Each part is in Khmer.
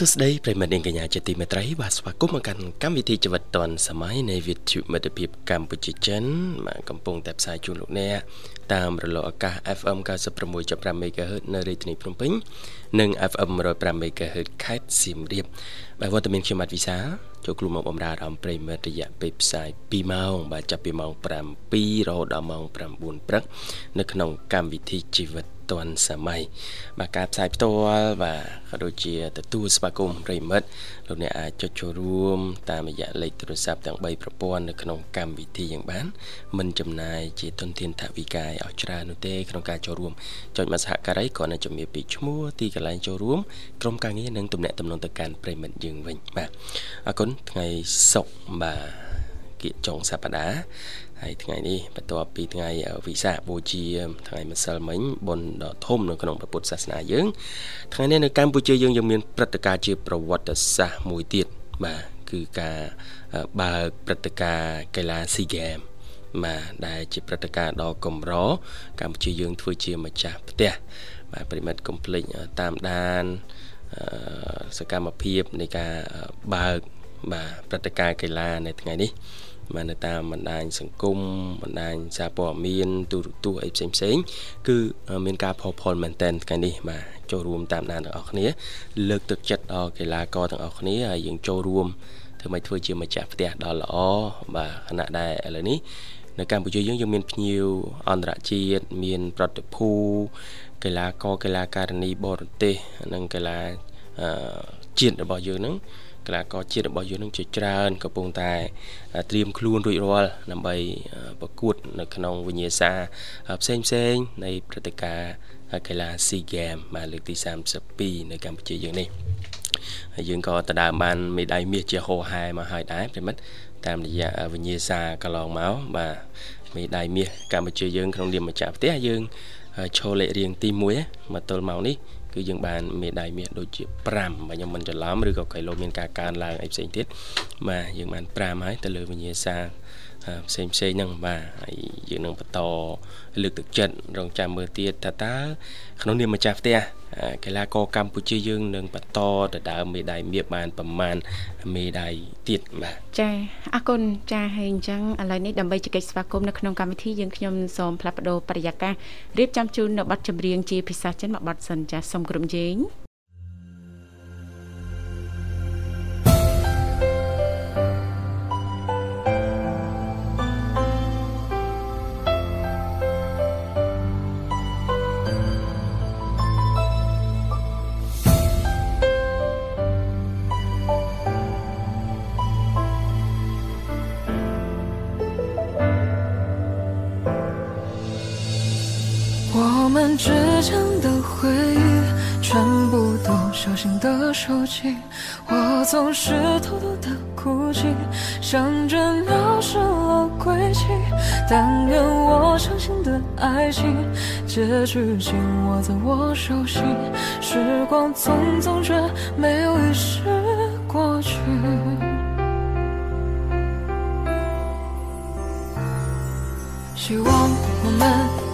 សួស្តីប្រិមត្តនាងកញ្ញាជាទីមេត្រីបាទស្វាគមន៍មកកាន់កម្មវិធីជីវិតឌွန်សម័យនៃវិទ្យុមិត្តភាពកម្ពុជាចិនមកកំពុងតែផ្សាយជូនលោកអ្នកតាមរលកអាកាស FM 96.5 MHz នៅរាជធានីភ្នំពេញនិង FM 105 MHz ខេត្តសៀមរាបបាទវត្តមានខ្ញុំបាទវិសាចូលគ្រូមកបំរើអារម្មណ៍ប្រិមត្តរយៈពេលផ្សាយ2ម៉ោងបាទចាប់ពីម៉ោង7រហូតដល់ម៉ោង9ព្រឹកនៅក្នុងកម្មវិធីជីវិត ទាន់សម័យបាទការផ្សាយផ្ទាល់បាទក៏ដូចជាទទួលស្វាគមន៍ប្រិមិត្តលោកអ្នកអាចចុចចូលរួម តាមរយៈលេខទូរស័ព្ទទាំង3ប្រព័ន្ធនៅក្នុងកម្មវិធីយ៉ាងបានមិនចំណាយជាទុនធានថវិកាឲ្យច្រើននោះទេក្នុងការចូលរួមចុចមកសហការីក៏នឹងជំរាបពីឈ្មោះទីកន្លែងចូលរួមក្រុមការងារនិងទំនាក់ទំនងទៅកាន់ប្រិមិត្តយើងវិញបាទអរគុណថ្ងៃសុក្របាទគៀកចុងសប្តាហ៍ ហើយថ្ងៃនេះបន្ទាប់ពីថ្ងៃវិសាខបូជាថ្ងៃម្សិលមិញបុណ្យដ៏ធំនៅក្នុងពុទ្ធសាសនាយើងថ្ងៃនេះនៅកម្ពុជាយើងយើងមានព្រឹត្តិការណ៍ជាប្រវត្តិសាស្ត្រមួយទៀតបាទគឺការបើកព្រឹត្តិការណ៍កីឡា SEA Games បាទដែលជាព្រឹត្តិការណ៍ដ៏កម្រកម្ពុជាយើងធ្វើជាម្ចាស់ផ្ទះបាទប្រិមិត្តកុំភ្លេចតាមដានសកម្មភាពនៃការបើកបាទព្រឹត្តិការណ៍កីឡានៅថ្ងៃនេះ បាទនៅតាមបណ្ដាញសង្គមបណ្ដាញសារព័ត៌មានទូរទស្សន៍អីផ្សេងផ្សេងគឺមានការផុសផុលមែនតែនថ្ងៃនេះបាទចូលរួមតាមដានទាំងអស់គ្នា លើកទឹកចិត្តដល់កីឡាករទាំងអស់គ្នាហើយយើងចូលរួមធ្វើម៉េចធ្វើជាម្ចាស់ផ្ទះដ៏ល្អបាទខណៈដែលឥឡូវនេះនៅកម្ពុជាយើងយើងមានភ្ញៀវអន្តរជាតិមានប្រតិភូកីឡាករកីឡាការិនីបរទេសនិងកីឡាជាតិរបស់យើងហ្នឹង កីឡាករជាតិរបស់យើងនឹងជាច្រើនកំពុងតែត្រៀមខ្លួនរួចរាល់ដើម្បីប្រកួត នៅក្នុងវិញ្ញាសាផ្សេងផ្សេងនៃព្រឹត្តិការណ៍កីឡា SEA Games បាទលើកទី32នៅកម្ពុជាយើងនេះហើយយើងក៏ទៅដើមបានមេដាយមាសជាហោហែមកហើយដែរប្រិមិត្តតាមរយៈវិញ្ញាសាកន្លងមកបាទមេដាយមាសកម្ពុជាយើងក្នុងនាមម្ចាស់ផ្ទះយើងឈរលេខរៀងទី1មកទល់មកនេះ គឺយើងបានមេដាយមាសដូចជា5បើខ្ញុំមិនច្រឡំឬក៏គីឡូមានការកើនឡើងអីផ្សេងទៀតបាទយើងបាន5ហើយទៅលើវិញ្ញាសា ផ្សេងផ្សេងហ្នឹងបាទហើយយើងនឹងបន្តលើកទឹកចិត្តរងចាំមើលទៀតថាតើក្នុងនាមម្ចាស់ផ្ទះកីឡាករកម្ពុជាយើងនឹងបន្តទៅដើមមេដាយមាសបានប្រមាណមេដាយទៀតបាទចាអរគុណចាហើយអញ្ចឹងឥឡូវនេះដើម្បីជែកស្វាគមន៍នៅក្នុងកម្មវិធីយើងខ្ញុំសូមផ្លាស់ប្ដូរបរិយាកាសរៀបចំជូននៅប័ណ្ណចម្រៀងជាភាសាចិនមួយប័ណ្ណសិនចាសូមក្រុមជេង 之间的回忆，全部都小心的收起，我总是偷偷的哭泣，想着鸟失了归期。但愿我相信的爱情，结局紧握在我手心。时光匆匆，却没有一时过去。希望我们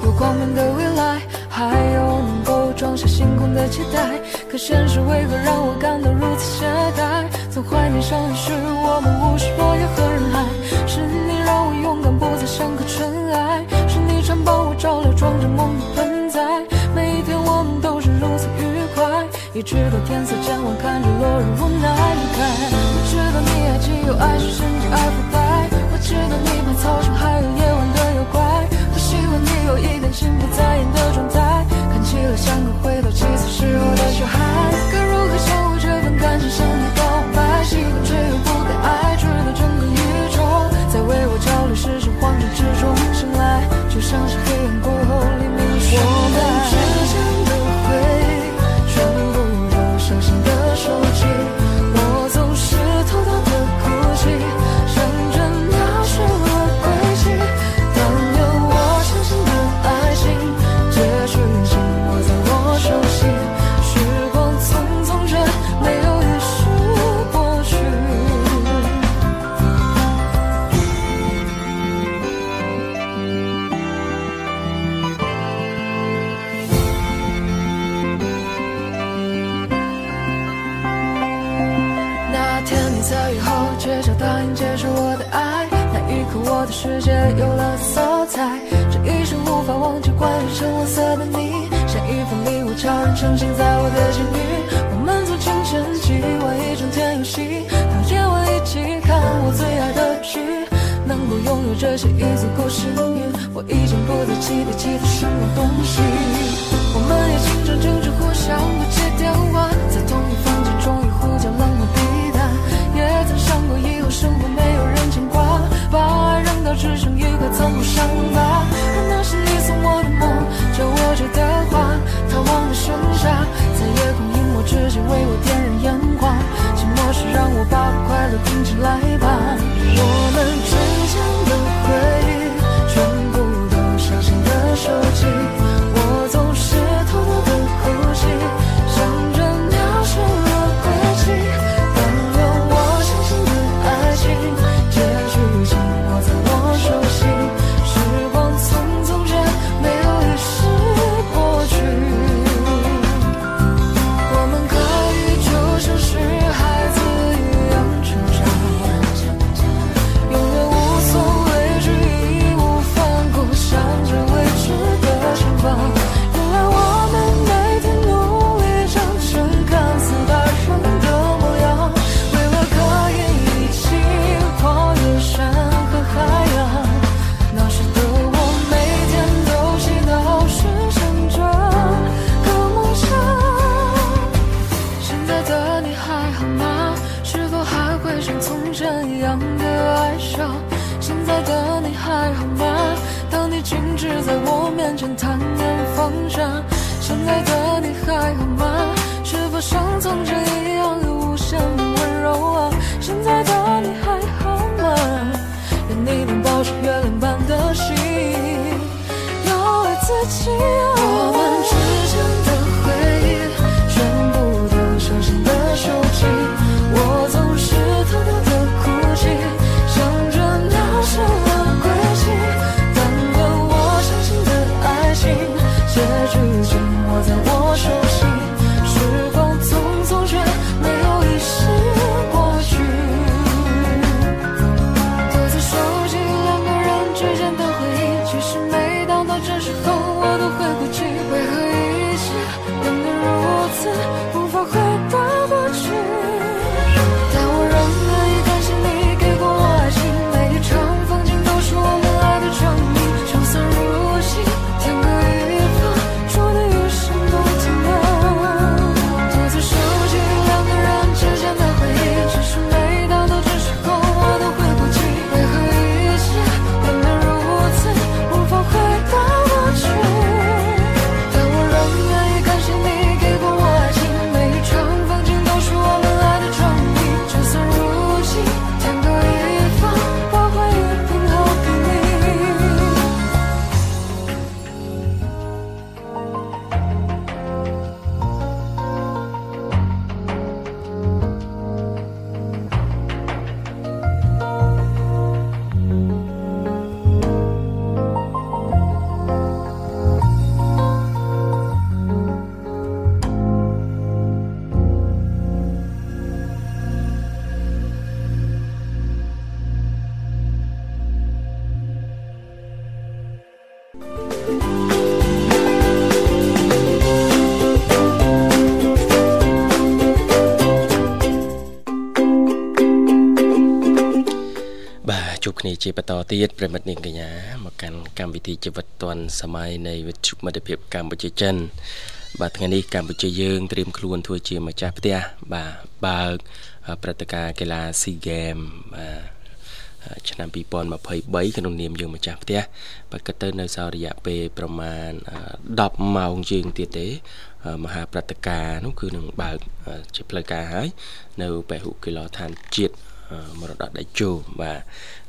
有光明的未来，还有能够装下星空的期待。可现实为何让我感到如此懈怠？总怀念相遇时我们无需落叶和人海，是你让我勇敢，不再像颗尘埃。是你常帮我照料，装着梦的盆栽。每一天我们都是如此愉快，一直到天色渐晚，看着落日无奈离开。我知道你爱既有爱是甚至爱腐败，我知道你怕操场还有夜晚的妖怪。我希望你有一点心不在焉的状态。记了，像个回到七岁时候的小孩，该如何守护这份感情向你告就拼起来吧！ បគ្នាជាបន្តទៀតប្រិមិត្តនាងកញ្ញាមកកាន់កម្មវិធីជីវិតឌွန်សម័យនៃវិទ្យុមិត្តភាពកម្ពុជាចិន បាទថ្ងៃនេះកម្ពុជាយើងត្រៀមខ្លួនធ្វើជាម្ចាស់ផ្ទះបាទបើកព្រឹត្តិការណ៍កីឡា SEA Games បាទឆ្នាំ2023ក្នុងនាមយើងម្ចាស់ផ្ទះបើគិតទៅនៅសល់រយៈពេលប្រមាណ10ម៉ោងជាងទៀតទេមហាព្រឹត្តិការណ៍នោះគឺនឹងបើកជាផ្លូវការហើយនៅពហុកីឡដ្ឋានជាតិ មរតកដៃជោបាទ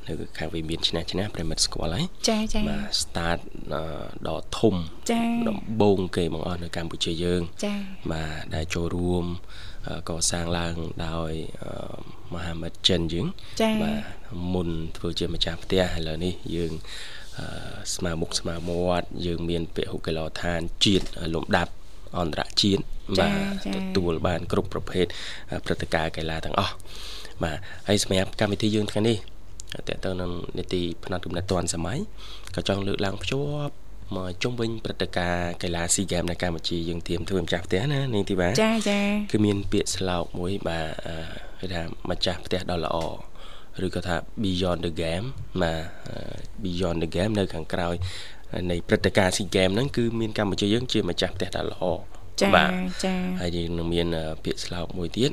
នៅខាងវិមានឆ្នះឆ្នះប្រិមិត្តស្គាល់ហើយចាចាបាទ start ដ៏ធំចាដំបូងគេបង្អស់នៅកម្ពុជាយើង ចាបាទដែលចូលរួមកសាងឡើងដោយមហាមិត្តចិនយើងចាបាទមុនធ្វើជាម្ចាស់ផ្ទះឥឡូវនេះយើងអឺស្មើមុខស្មើមាត់យើងមានពហុកីឡដ្ឋានជាតិលំដាប់អន្តរជាតិបាទទទួលបាន គ្រប់ប្រភេទព្រឹត្តិការណ៍កីឡាទាំងអស់ បាទហើយសម្រាប់កម្មវិធីយើងថ្ងៃនេះតើតើនឹងនីតិផ្នែកទំនាក់ទាន់សម័យក៏ចង់លើកឡើងភ្ជាប់មកជុំវិញព្រឹត្តិការណ៍កីឡាស៊ីហ្គេមនៅកម្ពុជាយើងទៀមធ្វើម្ចាស់ផ្ទះណានាងទីបាចាចាគឺមានពាក្យស្លោកមួយបាទគេថាម្ចាស់ផ្ទះដ៏ល្អឬក៏ថា beyond the game បាទ beyond the game នៅខាងក្រោយនៃព្រឹត្តិការណ៍ SEA Games ហ្នឹងគឺមានកម្ពុជាយើងជាម្ចាស់ផ្ទះដ៏ល្អចា៎ចា៎ហើយយើងនឹងមានពាក្យស្លោកមួយទៀត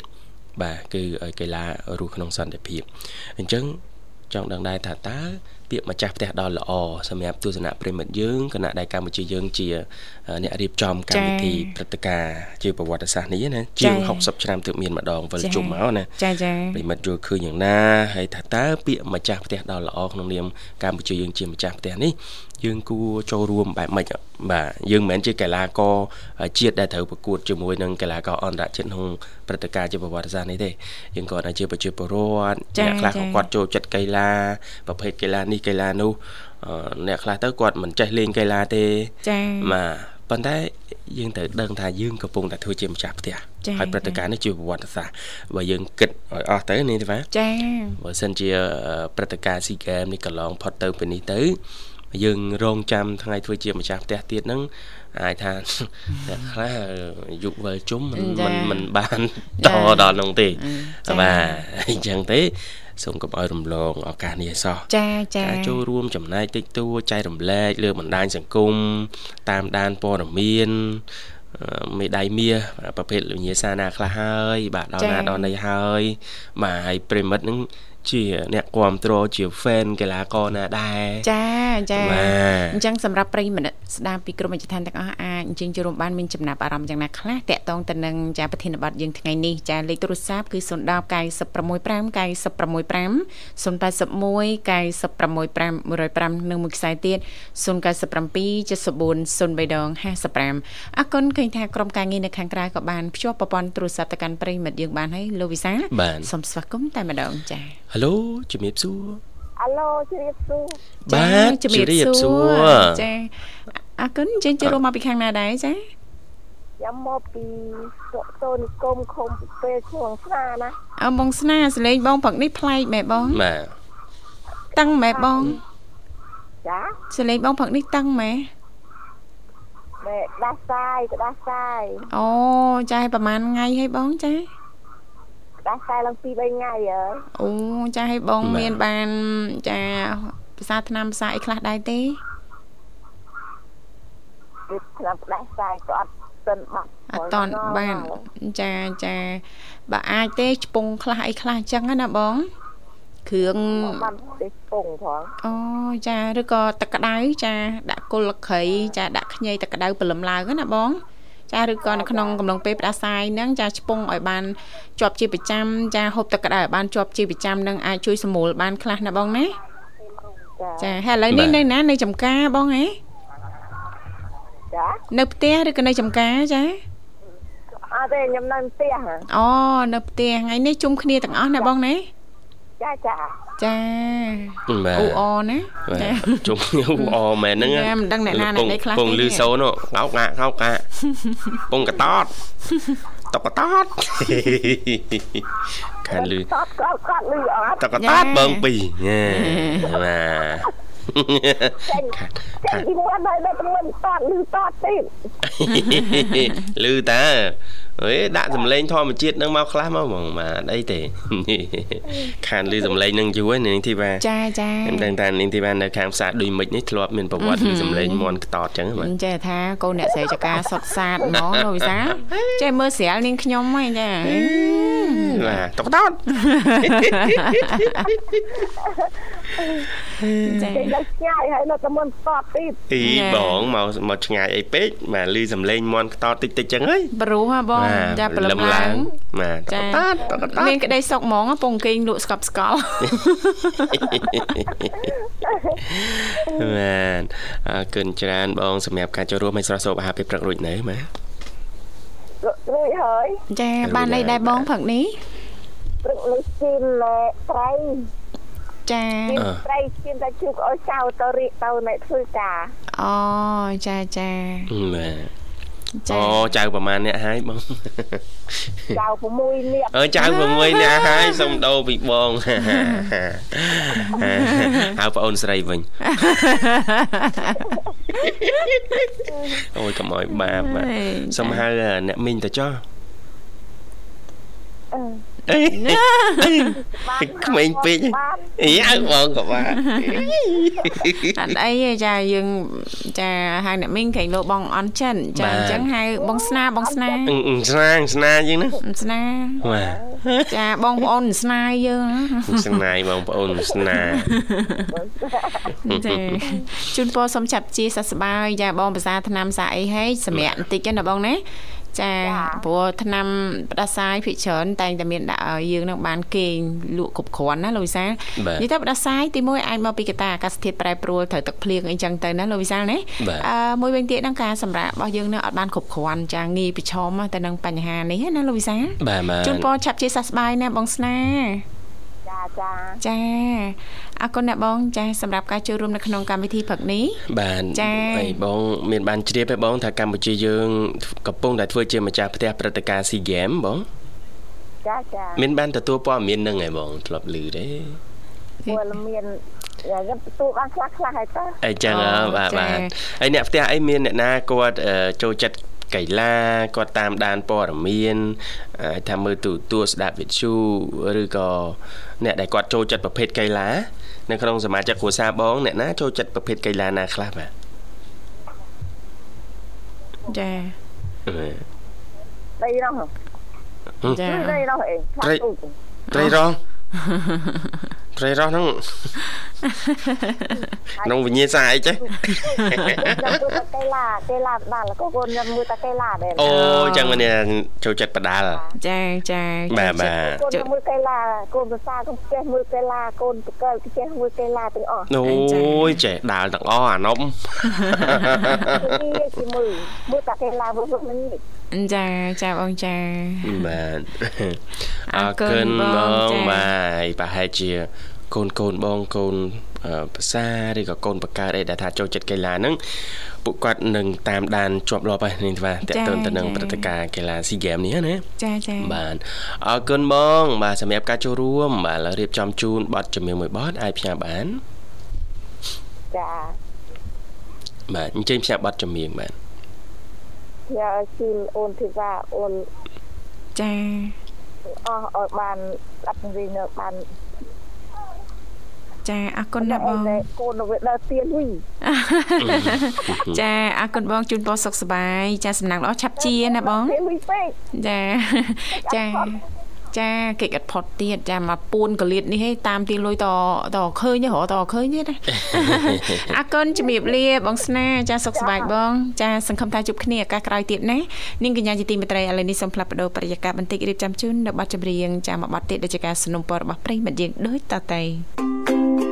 បាទគឺកីឡារស់ក្នុងសន្តិភាពអញ្ចឹងចង់ដឹងដែរថាតើពាក្យម្ចាស់ផ្ទះដ៏ល្អសម្រាប់ទស្សនៈប្រិមិត្តយើងគណៈដែលកម្ពុជាយើងជា អ្នករៀបចំកម្មវិធីព្រឹត្តិការណ៍ជាប្រវត្តិសាស្ត្រនេះណាជាង60ឆ្នាំទើបមានម្ដងវិលជុំមកណាចាចាប្រិមិត្តយល់ឃើញយ៉ាងណាហើយថាតើពាក្យម្ចាស់ផ្ទះដ៏ល្អក្នុងនាមកម្ពុជាយើងជាម្ចាស់ផ្ទះនេះយើងគួរចូលរួមបែបម៉េចបាទយើងមិនមែនជាកីឡាករជាតិដែលត្រូវប្រកួតជាមួយនឹងកីឡាករអន្តរជាតិក្នុងព្រឹត្តិការណ៍ជាប្រវត្តិសាស្ត្រនេះទេយើងក៏អាចជាប្រជាពលរដ្ឋអ្នកខ្លះក៏គាត់ចូលចិត្តកីឡាប្រភេទកីឡានេះកីឡានោះអ្នកខ្លះទៅគាត់មិនចេះលេងកីឡាទេចា៎បាទ ប៉ុន្តែយើងត្រូវដឹងថាយើងកំពុងតែធ្វើជាម្ចាស់ផ្ទះហើយព្រឹត្តិការណ៍នេះជាប្រវត្តិសាស្ត្របើយើងគិតឲ្យអស់ទៅនេះទេបាទចា៎បើសិនជាព្រឹត្តិការណ៍ SEA Games នេះកន្លងផុតទៅពីនេះទៅយើងរងចាំថ្ងៃធ្វើជាម្ចាស់ផ្ទះទៀតហ្នឹងអាចថាអ្នកខ្លះយុវិលជុំមិនមិនបានតដល់នោះទេបាទអញ្ចឹងទេ សូមកុំឲ្យរំលងឱកាសនេះសោះចាចាការចូលរួមចំណែកតិចតួចែករំលែកលើបណ្ដាញសង្គមតាមដានព័ត៌មានមេដៃមាសប្រភេទលញាសាណាខ្លះហើយ បាទដល់ណាដល់ណីហើយបាទហើយប្រិមិត្តនឹង ជាអ្នកគ្រប់គ្រងជា fan កីឡាករណាដែរចាចាអញ្ចឹងសម្រាប់ប្រិយមិត្តស្ដាប់ពីក្រុមអិច្ចឋានទាំងអស់អាចអញ្ជើញចូលរួមបានមានចំណាប់អារម្មណ៍យ៉ាងណាខ្លះតាក់ទងទៅនឹងចាប្រធានបទយើងថ្ងៃនេះចាលេខទូរស័ព្ទគឺ010 965 965 081 965 105និងមួយខ្សែទៀត097 74 03ដង55អរគុណឃើញថាក្រុមការងារនៅខាងក្រៅក៏បានភ្ជាប់ប្រព័ន្ធទូរស័ព្ទទៅកាន់ប្រិយមិត្តយើងបានហើយលោកវិសាសូមស្វាគមន៍តែម្ដងចា៎ហៅឡូជំរាបសួរអាឡូជំរាបសួរបាទជំរាបសួរចាអរគុណចេញចូលរួមមកពីខាងណាដែរចាខ្ញុំមកពីសុសូនិគមឃុំពេលឈួងស្នាណាអើបងស្នាសលេងបងព្រឹកនេះប្លែកមែបងបាទតឹងមែបងចាសលេងបងព្រឹកនេះតឹងមែមែដាស់សាយដាស់សាយអូចាប្រហែលថ្ងៃហើយបងចា ដាស់ខ្សែឡើង2 3ថ្ងៃហើយអូចាឲ្យបងមានបានចាភាសាឆ្នាំភាសាអីខ្លះដែរទេឆ្នាំផ្ដាស់ខ្សែក៏អត់សិនបាត់អត់តន់បានចាចាបើអាចទេឆ្ពងខ្លះអីខ្លះអញ្ចឹងណាបងគ្រឿងបានទេពងផងអូចាឬក៏ទឹកក្តៅចា ដាក់គល់លក្ខីចាដាក់ខ្ញីទឹកក្តៅព្រលឹមឡើងណាបងចា ឬក៏នៅក្នុងកំឡុងពេលផ្ដាសាយហ្នឹងចាឆ្ពង់ឲ្យបានជាប់ជាប្រចាំចាហូបទឹកក្តៅឲ្យបានជាប់ជាប្រចាំនឹងអាចជួយសម្រួលបានខ្លះណាបងណាចាហើយឥឡូវនេះនៅណានៅចំការបងហ៎ចានៅផ្ទះឬក៏នៅចំការចាអត់ទេខ្ញុំនៅផ្ទះអូនៅផ្ទះថ្ងៃនេះជុំគ្នាទាំងអស់ណាបងណាចាចា ចាបាទអ៊ូអណាចាជុំអ៊ូអមែនហ្នឹងចាមិនដឹងអ្នកណាអ្នកណីខ្លះពងលឺសូនកោកកាកោកកាពងកតតតកតតខានលឺតតកកលឺអត់តកតតបងពីញ៉ាបាទចាពីមុនដល់ដល់មិនតតលឺតតទៀតលឺតា អេដាក់សំឡេងធម្មជាតិនឹងមកខ្លះមកហ្មងបាទអីទេខានលឺសំឡេងនឹងយូរហើយនាងធីបាចាចាខ្ញុំដឹងថានាងធីបានៅខាងផ្សារដូចមិចនេះធ្លាប់មានប្រវត្តិលឺសំឡេងមន់ខ្តតចឹងបាទចេះថាកូនអ្នកស្រីចកាសុតសាតហ្មងលោកវិសាចេះមើលស្រាលនាងខ្ញុំហ៎ចាបាទតកតតចាដល់ឆ្ងាយហើយនៅតែមិនតតទៀតអីបងមកមកឆ្ងាយអីពេកបាទលឺសំឡេងមន់ខ្តតតិចតិចចឹងហើយព្រោះហ៎បងចាព្រលឹមឡើងបាទចាមានក្តីសុកហ្មងពងគេងលក់ស្កប់ស្កល់បាទអរគុណច្រើនបងសម្រាប់ការចូលរួមឲ្យស្រស់សូបអាហារពេលព្រឹករួចនៅបាទរួចហើយចាបានអីដែរបងព្រឹកនេះព្រឹកនេះជិនត្រីចាត្រីជិនតែជូកឲ្យចៅទៅរៀកទៅអ្នកធ្វើការអូចាចាបាទ អូចៅប្រហែលអ្នកហើយបងចៅ6នាក់អើចៅ6នាក់ហើយសុំដោពីបងហៅប្អូនស្រីវិញអូយកុំឲ្យបាបសុំហៅអ្នកមីងទៅចុះអឺ អីក្មេងពេកអីអើបងក៏បានអត់អីទេចាយើងចាហៅអ្នកមីងក្រែងលោបងអន់ចិនចាអញ្ចឹងហៅបងស្នាបងស្នាស្នាស្នាយើងណាស្នាបាទចាបងប្អូនស្នាយើងស្នាបងប្អូនស្នាចាជូនពរសុំចាប់ជាសះស្បើយចាបងភាសាឆ្នាំសាអីហេសម្រាប់បន្តិចណាបងណា ចាព្រោះឆ្នាំផ្ដាសាយភិកច្រើនតែងតែមានដាក់ឲ្យយើងនឹងបានគេងលក់គ្រប់គ្រាន់ណាលោកវិសាលនិយាយទៅផ្ដាសាយទី1អាចមកពីកត្តាអាកាសធាតុប្រែប្រួលត្រូវទឹកភ្លៀងអីចឹងទៅណាលោកវិសាលណាអឺមួយវិញទៀតហ្នឹងការសម្រាប់របស់យើងនៅអត់បានគ្រប់គ្រាន់ចាងាយប្រឈមទៅនឹងបញ្ហានេះណាលោកវិសាលជូនពរឆាប់ជាសះស្បើយណាបងស្នា ចាចាចាអរគុណអ្នកបងចាសម្រាប់ការចូលរួមនៅក្នុងកម្មវិធីព្រឹកនេះបាទចាហើយបង មានបានជ្រាបទេបងថាកម្ពុជាយើងកំពុងតែធ្វើជាម្ចាស់ផ្ទះព្រឹត្តិការណ៍ SEA Games បងចាចាមានបានទទួលព័ត៌មាននឹងឯងបងធ្លាប់ឮទេព័ត៌មានយ៉ាងទទួលបានខ្លះខ្លះហើយតើអញ្ចឹងបាទបាទហើយអ្នកផ្ទះអីមានអ្នកណាគាត់ចូលចិត្ត កីឡាគាត់តាមដានព័ត៌មានថាមើលទូទួលស្ដាប់វិទ្យុឬក៏អ្នកដែលគាត់ចូលចិត្តប្រភេទកីឡានៅក្នុងសមាជិកគ្រួសារបងអ្នកណាចូលចិត្តប្រភេទកីឡាណាខ្លះបាទចាដីរងចាដីរងអីត្រីត្រីរងត្រីរស់ហ្នឹង ក្នុងវិញ្ញាសាអីចេះកីឡាកីឡាបដាល់ក៏កូនខ្ញុំមើលតែកីឡាដែរអូចឹងនេះចូលចិត្តបដាល់ចាចាបាទបាទកូនមើលកីឡាកូនភាសាកូនចេះមើលកីឡាកូនតកលចេះមើលកីឡាទាំងអស់អូយចេះដាល់ទាំងអស់អានំគេមើលមើលតែកីឡាវិញវិញចាចាបងចាបាទអរគុណបងបាទប្រហែលជា កូនកូនបងកូនភាសាឬក៏កូនបកើតអីដែលថាចូលចិត្តកីឡាហ្នឹងពួកគាត់នឹងតាមដានជាប់លាប់ហើយនេះថាតើតើទៅនឹងព្រឹត្តិការណ៍កីឡា SEA Games នេះណាចាចាបាទអរគុណបងបាទសម្រាប់ការចូលរួមបាទរៀបចំជូនប័ណ្ណជំនឿមួយប័ណ្ណអាចផ្ញើបានចាបាទអញ្ជើញផ្ញើប័ណ្ណជំនឿបាទផ្ញើជូនអូនធីវ៉ាអូនចាអស់ឲ្យបានស្ដាប់វិញបាន ចាអរគុណណាបងកូននៅដើរទៀនវិញចាអរគុណបងជូនពរសុខសប្បាយចាសំណាងល្អឆាប់ជាណាបងចាចា ចាគេអត់ផុតទៀតចាមកពួនកលៀតនេះឯងតាមទីលុយតតឃើញហ៎តឃើញទេណាអរគុណជំរាបលាបងស្នាចាសុខសប្បាយបង ចាសង្ឃឹមថាជួបគ្នាឱកាសក្រោយទៀតណានាងកញ្ញាជាទីមេត្រីឥឡូវនេះសូមផ្លាប់បដោប្រយាករបន្តិចរៀបចំជូននៅប័ណ្ណចម្រៀងចាមួយប័ណ្ណទៀតដែលជាការสนับสนุนរបស់ប្រិយមិត្តយើងដូចតទៅ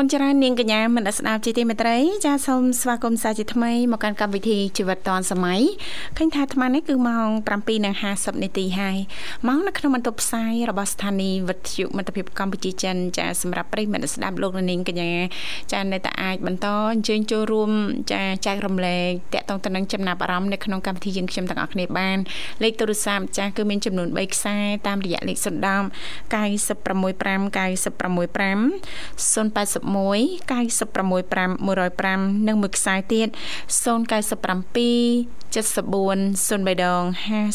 គុណច្រើននាងកញ្ញាមនស្ដាប់ជាទីមេត្រី ចាសូមស្វាគមន៍សាជាថ្មីមកកាន់កម្មវិធីជីវិតឌွန်សម័យឃើញថាអាត្មានេះគឺម៉ោង7:50នាទីហើយមកនៅក្នុងបន្ទប់ផ្សាយរបស់ស្ថានីយ៍វិទ្យុមិត្តភាពកម្ពុជាចិនចាសម្រាប់ប្រិយមិត្តស្ដាប់លោកនាងកញ្ញាចានៅតែអាចបន្តអញ្ជើញចូលរួមចាចែករំលែកតាក់ទងទៅនឹងចំណាប់អារម្មណ៍នៅក្នុងកម្មវិធីយើងខ្ញុំទាំងអស់គ្នាបានលេខទូរស័ព្ទចាគឺមានចំនួន3ខ្សែតាមរយៈលេខ010 965 965 081 965 105និងមួយខ្សែទៀត097 74 03ដង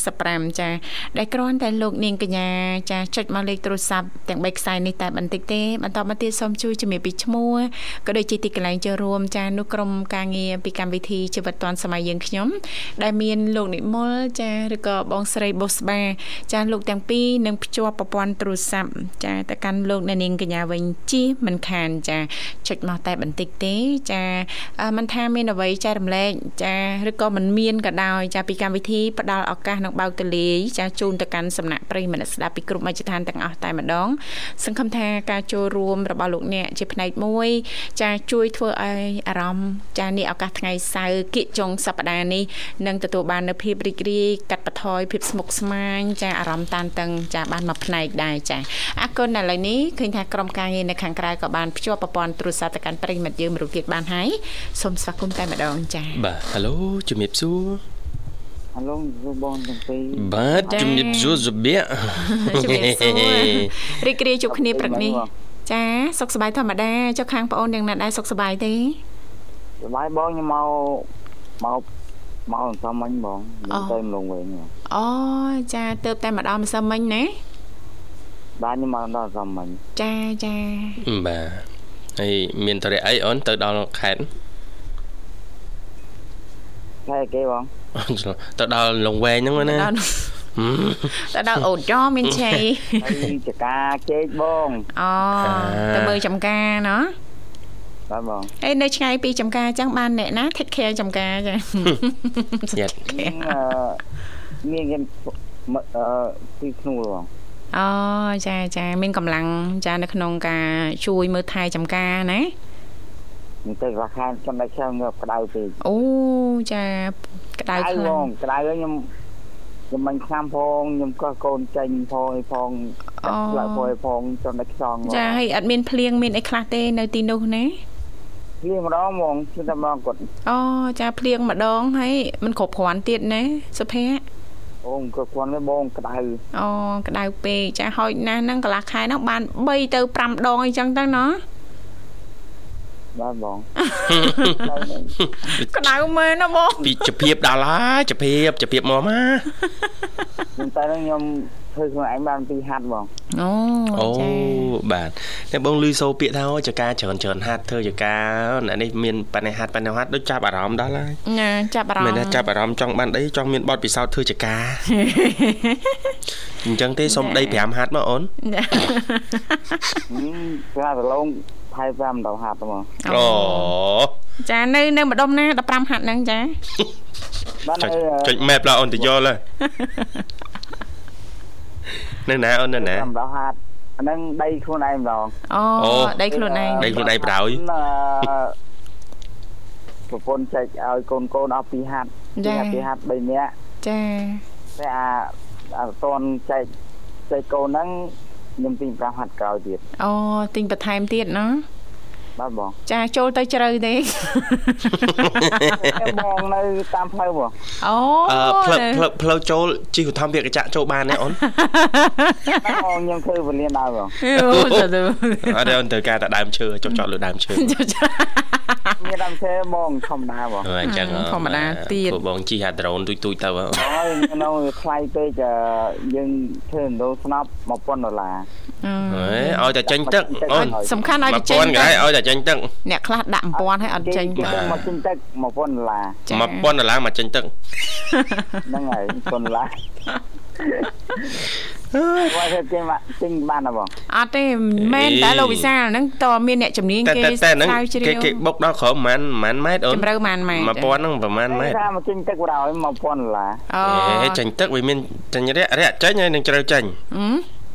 55ចាដែលគ្រាន់តែលោកនាងកញ្ញាចាចុចមកលេខទូរស័ព្ទទាំង3ខ្សែនេះតែបន្តិចទេបន្តមកទៀតសូមជួយជំរាបពីឈ្មោះក៏ដូចជាទីកន្លែងចូលរួមចានោះក្រុមការងារពីកម្មវិធីជីវិតឌွန်សម័យយើងខ្ញុំដែលមានលោកនិមលចាឬក៏បងស្រីបុស្បា ចាលោកទាំងពីរនឹងភ្ជាប់ប្រព័ន្ធទូរស័ព្ទចាទៅកាន់លោកនាងកញ្ញាវិញជិះមិនខានចាចុចមកតែបន្តិចទេចាមិនថាមានអ្វីចែករំលែកចាឬក៏មិនមានក៏ដោយចាពីកម្មវិធីផ្ដល់ឱកាសនឹងបើកទលាយចាជូនទៅកាន់សំណាក់ប្រិយមិត្តស្ដាប់ពីគ្រប់មជ្ឈដ្ឋានទាំងអស់តែម្ដង សង្ឃឹមថាការចូលរួមរបស់លោកអ្នកជាផ្នែកមួយ ចាជួយធ្វើឲ្យអារម្មណ៍ចានេះឱកាសថ្ងៃសៅរ៍គៀកចុងសប្ដាហ៍នេះនឹងទទួលបាននូវភាពរីករាយកាត់បន្ថយភាពស្មុគស្មាញចាអារម្មណ៍តានតឹងចាបានមកផ្នែកដែរចាអរគុណឥឡូវនេះឃើញថាក្រុមការងារនៅខាងក្រៅក៏បានភ្ជាប់ប្រព័ន្ធទូរស័ព្ទទៅកាន់ប្រិយមិត្តយើងមរុទៀតបានហើយសូមស្វាគមន៍តែម្ដងចាបាទហៅឡូជំរាបសួរហៅឡូសួរបងទាំងពីរបាទជំរាបសួរសុភាជំរាបសួររីករាយជួបគ្នាព្រឹកនេះចាសុខសប្បាយធម្មតាចុះខាងប្អូនយ៉ាងណាដែរសុខសប្បាយទេសប្បាយបងខ្ញុំមកមកមកសំមិញបងខ្ញុំទៅលងវិញអូចាទៅតែម្ដងម្សិលមិញណាបាទខ្ញុំមកដល់សំមិញចាចាបាទ ហើយមានតរិយអីអូនទៅដល់ខេត្តខេត្តគេបងទៅដល់លងវែងហ្នឹងណាទៅដល់អូនចមានឆៃហើយចកាជែកបងអូទៅមើលចំការណោះបាទបងហើយនៅឆ្ងាយពីចំការអញ្ចឹងបានអ្នកណា take care ចំការចាយ៉ាត់មានគេអឺទីធ្នូបង អូចាចាមានកម្លាំងចានៅក្នុងការជួយមើលថែចំការណានឹងទៅរាខានចំណុចខ្ញុំងើបក្តៅពេកអូចាក្តៅខ្លាំងក្តៅខ្ញុំខ្ញុំមិនខាំផងខ្ញុំក៏កូនចេញផងអីផងកាត់ផ្លែផងផងចំណុចខ្សងចាហើយអត់មានភ្លៀងមានអីខ្លះទេនៅទីនោះណាភ្លៀងម្ដងហ្មងគឺតែមកគាត់អូចាភ្លៀងម្ដងហើយមិនគ្រប់គ្រាន់ទៀតណាសុភ័ក្រ អូគ្រប់គ្រាន់ទេបងក្តៅអូក្តៅពេកចាហោចណាស់ហ្នឹងកន្លះខែហ្នឹងបាន3ទៅ5ដងអីចឹងទៅណោះបាទបងក្តៅមែនណាបងពីចភាពដល់ហើយចភាពចភាពមកមកខ្ញុំតែខ្ញុំ ធ្វើខ្លួនឯងបានពីហាត់បងអូអូបាទតែបងលឺសូពាក្យថាចកាច្រើនច្រើនហាត់ធ្វើចកាអ្នកនេះមានបញ្ហាហាត់បញ្ហាហាត់ដូចចាប់អារម្មណ៍ដល់ហើយណាចាប់អារម្មណ៍មែនចាប់អារម្មណ៍ចង់បានអីចង់មានបទពិសោធន៍ធ្វើចកាអញ្ចឹងទេសុំដី5ហាត់មកអូនចាប្រឡងថៃ5ដល់ហាត់ហ្មងអូចានៅនៅម្ដុំណា15ហាត់ហ្នឹងចាបាទចុច map ឡើងអូនទៅយល់ហើយ នៅណាអូននៅណាសម្រាប់ហាត់អានឹងដីខ្លួនឯងម្ដងអូដីខ្លួនឯងដីខ្លួនឯងប្រោយប្រពន្ធចែកឲ្យកូនកូនអស់ពីហាត់ពីហាត់3នាក់ចាតែអាអត់តន់ចែកចែកកូនហ្នឹងខ្ញុំទិញ5ហាត់ក្រោយទៀតអូទិញបន្ថែមទៀតណា បាទបងចាចូលទៅជ្រៅទេបងនៅតាមផ្លូវបងអូផ្លូវផ្លូវផ្លូវចូលជិះឧទ្ធម្ភាគកញ្ចាក់ចូលបានទេអូនបងខ្ញុំធ្វើវេលាដើរបងអូទៅអត់ទេអូនទៅការតែដើមឈើចុះចោតលើដើមឈើមានដើមឈើបងធម្មតាបងអញ្ចឹងធម្មតាទៀតពួកបងជិះអាដ្រូនទូចទូចទៅអូយនៅថ្លៃពេកយើងធ្វើដូរស្នប់1000ដុល្លារអើឲ្យតែចេញទឹកអូនសំខាន់ឲ្យតែចេញទឹកឲ្យតែចេញទឹកអ្នកខ្លះដាក់1000ឲ្យអត់ចេញទឹកមកចេញទឹក1000ដុល្លារ1000ដុល្លារមកចេញទឹកហ្នឹងហើយ1000ដុល្លារអើយគាត់ចេញមកចេញបានហ៎បងអត់ទេមែនតែលោកវិសាលហ្នឹងតមានអ្នកជំនាញគេស្រាវជ្រាវគេគេបុកដល់ក្រោមប្រហែលប្រហែលម៉ែត្រអូនជំរៅប្រហែលម៉ែត្រ1000ហ្នឹងប្រហែលម៉ែត្រថាមកចេញទឹកបណ្ដោយ1000ដុល្លារអូចេញទឹកវាមានចេញរយៈរយៈចេញហើយនឹងជ្រៅចេញអឺ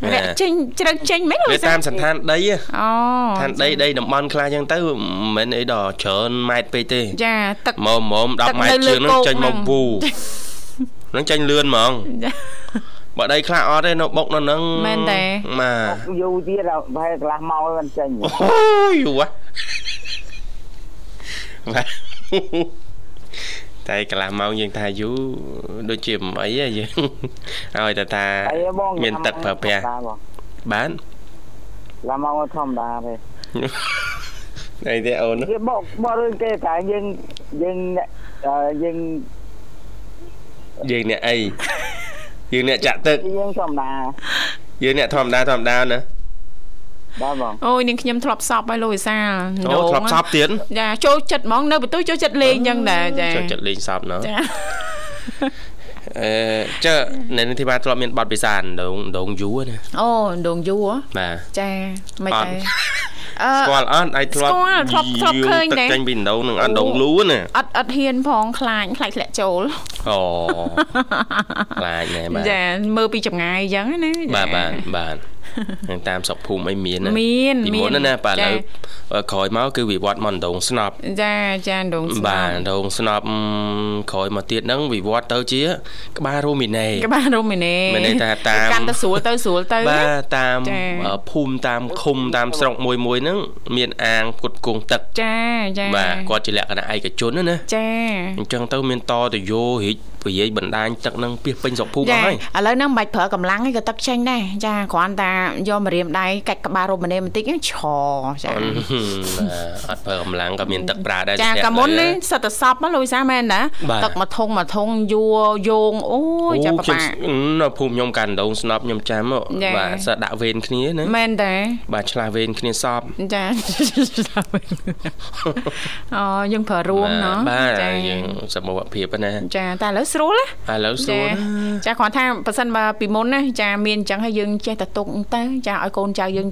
អ្នកចេញជ្រៅចេញមិនវាតាមសន្តានដីអូឋានដីដីតំបន់ខ្លះចឹងទៅមិនមែនអីដល់ច្រើនម៉ែត្រពេកទេចាទឹកមកមុំ10ម៉ែត្រជាងនឹងចេញមកពូនឹងចេញលឿនហ្មងបើដីខ្លះអត់ទេនៅបុកនៅនឹងមែនទេបាទយូរទៀតប្រហែលកន្លះម៉ោងមិនចេញអូយូរបាទ តែកន្លះម៉ោងយើងថាយូរដូចជាមិនអីយើងឲ្យតែថាមានទឹកប្រើប្រាស់បានឡាម៉ោងធម្មតាទេអីទេអូនគេបកបករឿងគេតែយើងយើងយើងយើងអ្នកអីយើងអ្នកចាក់ទឹកយើងធម្មតាយើងអ្នកធម្មតាធម្មតាណា បាទបងអូយនាងខ្ញុំធ្លាប់សពហើយលោកវិសាលអូធ្លាប់សពទៀតចាចូលចិត្តហ្មងនៅបន្ទូចូលចិត្តលេងអញ្ចឹងដែរចាចូលចិត្តលេងសពណ៎ចាអឺចើនៅនឹងធីបាធ្លាប់មានបទពិសោធន៍ដងដងយូរណាអូដងយូរបាទចាមិនតែស្គាល់អត់ឯងធ្លាប់ស្គាល់ធ្លាប់ធ្លាប់ឃើញទឹកដែរចេញពីដងនឹងអត់ដងលូណាអត់អត់ហ៊ានផងខ្លាចខ្លាចធ្លាក់ចូលអូខ្លាចណែបាទចាមើលពីចម្ងាយអញ្ចឹងណាចាបាទបាទបាទ នឹងតាមស្រុកភូមិអីមានណាមានពីមានមុនណាណាបាទឥចាឡូវក្រោយមកគឺវិវត្តមកដងស្នប់ចាចាដងស្នាបាទដងស្នប់ក្រោយមកទៀតហ្នឹងវិវត្តទៅជា ក្បាលរ៉ូមីណេក្បាលរ៉ូមីណេមានន័យថាតាមកាន់តែស្រួលទៅស្រួលទៅបាទតាមចាអឺភូមិតាមឃុំតាមស្រុកមួយមួយហ្នឹងមានអាងផ្គត់ផ្គង់ទឹកចាចាបាទគាត់ជាលក្ខណៈឯកជនណាណាចាអញ្ចឹងទៅមានតទៅយោរីក ពរាយបណ្ដាញទឹកនឹងពីសពេញស្រុកភូមិអស់ហើយឥឡូវហ្នឹងមិនបាច់ប្រើកម្លាំងទេក៏ទឹកចេញដែរចាគ្រាន់តែយកមករៀមដៃកាច់ក្បាលរមណីបន្តិចឆចាអត់ប្រើកម្លាំងក៏មានទឹកប្រើដែរចាកាមុននេះសិតតែសពលុយសាមែនណាទឹកមួយធុងមួយធុងយួរយោងអូយចាប៉ានៅភូមិខ្ញុំកាន់ដងស្នប់ខ្ញុំចាំបាទសិតដាក់វេនគ្នាណាមែនតាបាទឆ្លាស់វេនគ្នាសពចាអូយើងប្រើរួមណោះបាទយើងសមត្ថភាពណាចាតែឥឡូវស្រួលណាឥឡូវសួចារណាចាគ្រាន់ថាប៉ះសិនបើពីមុនណាចាមានអញ្ចឹងហើយយើងចេះតែទុកទៅចាឲ្យកូនចៅយើង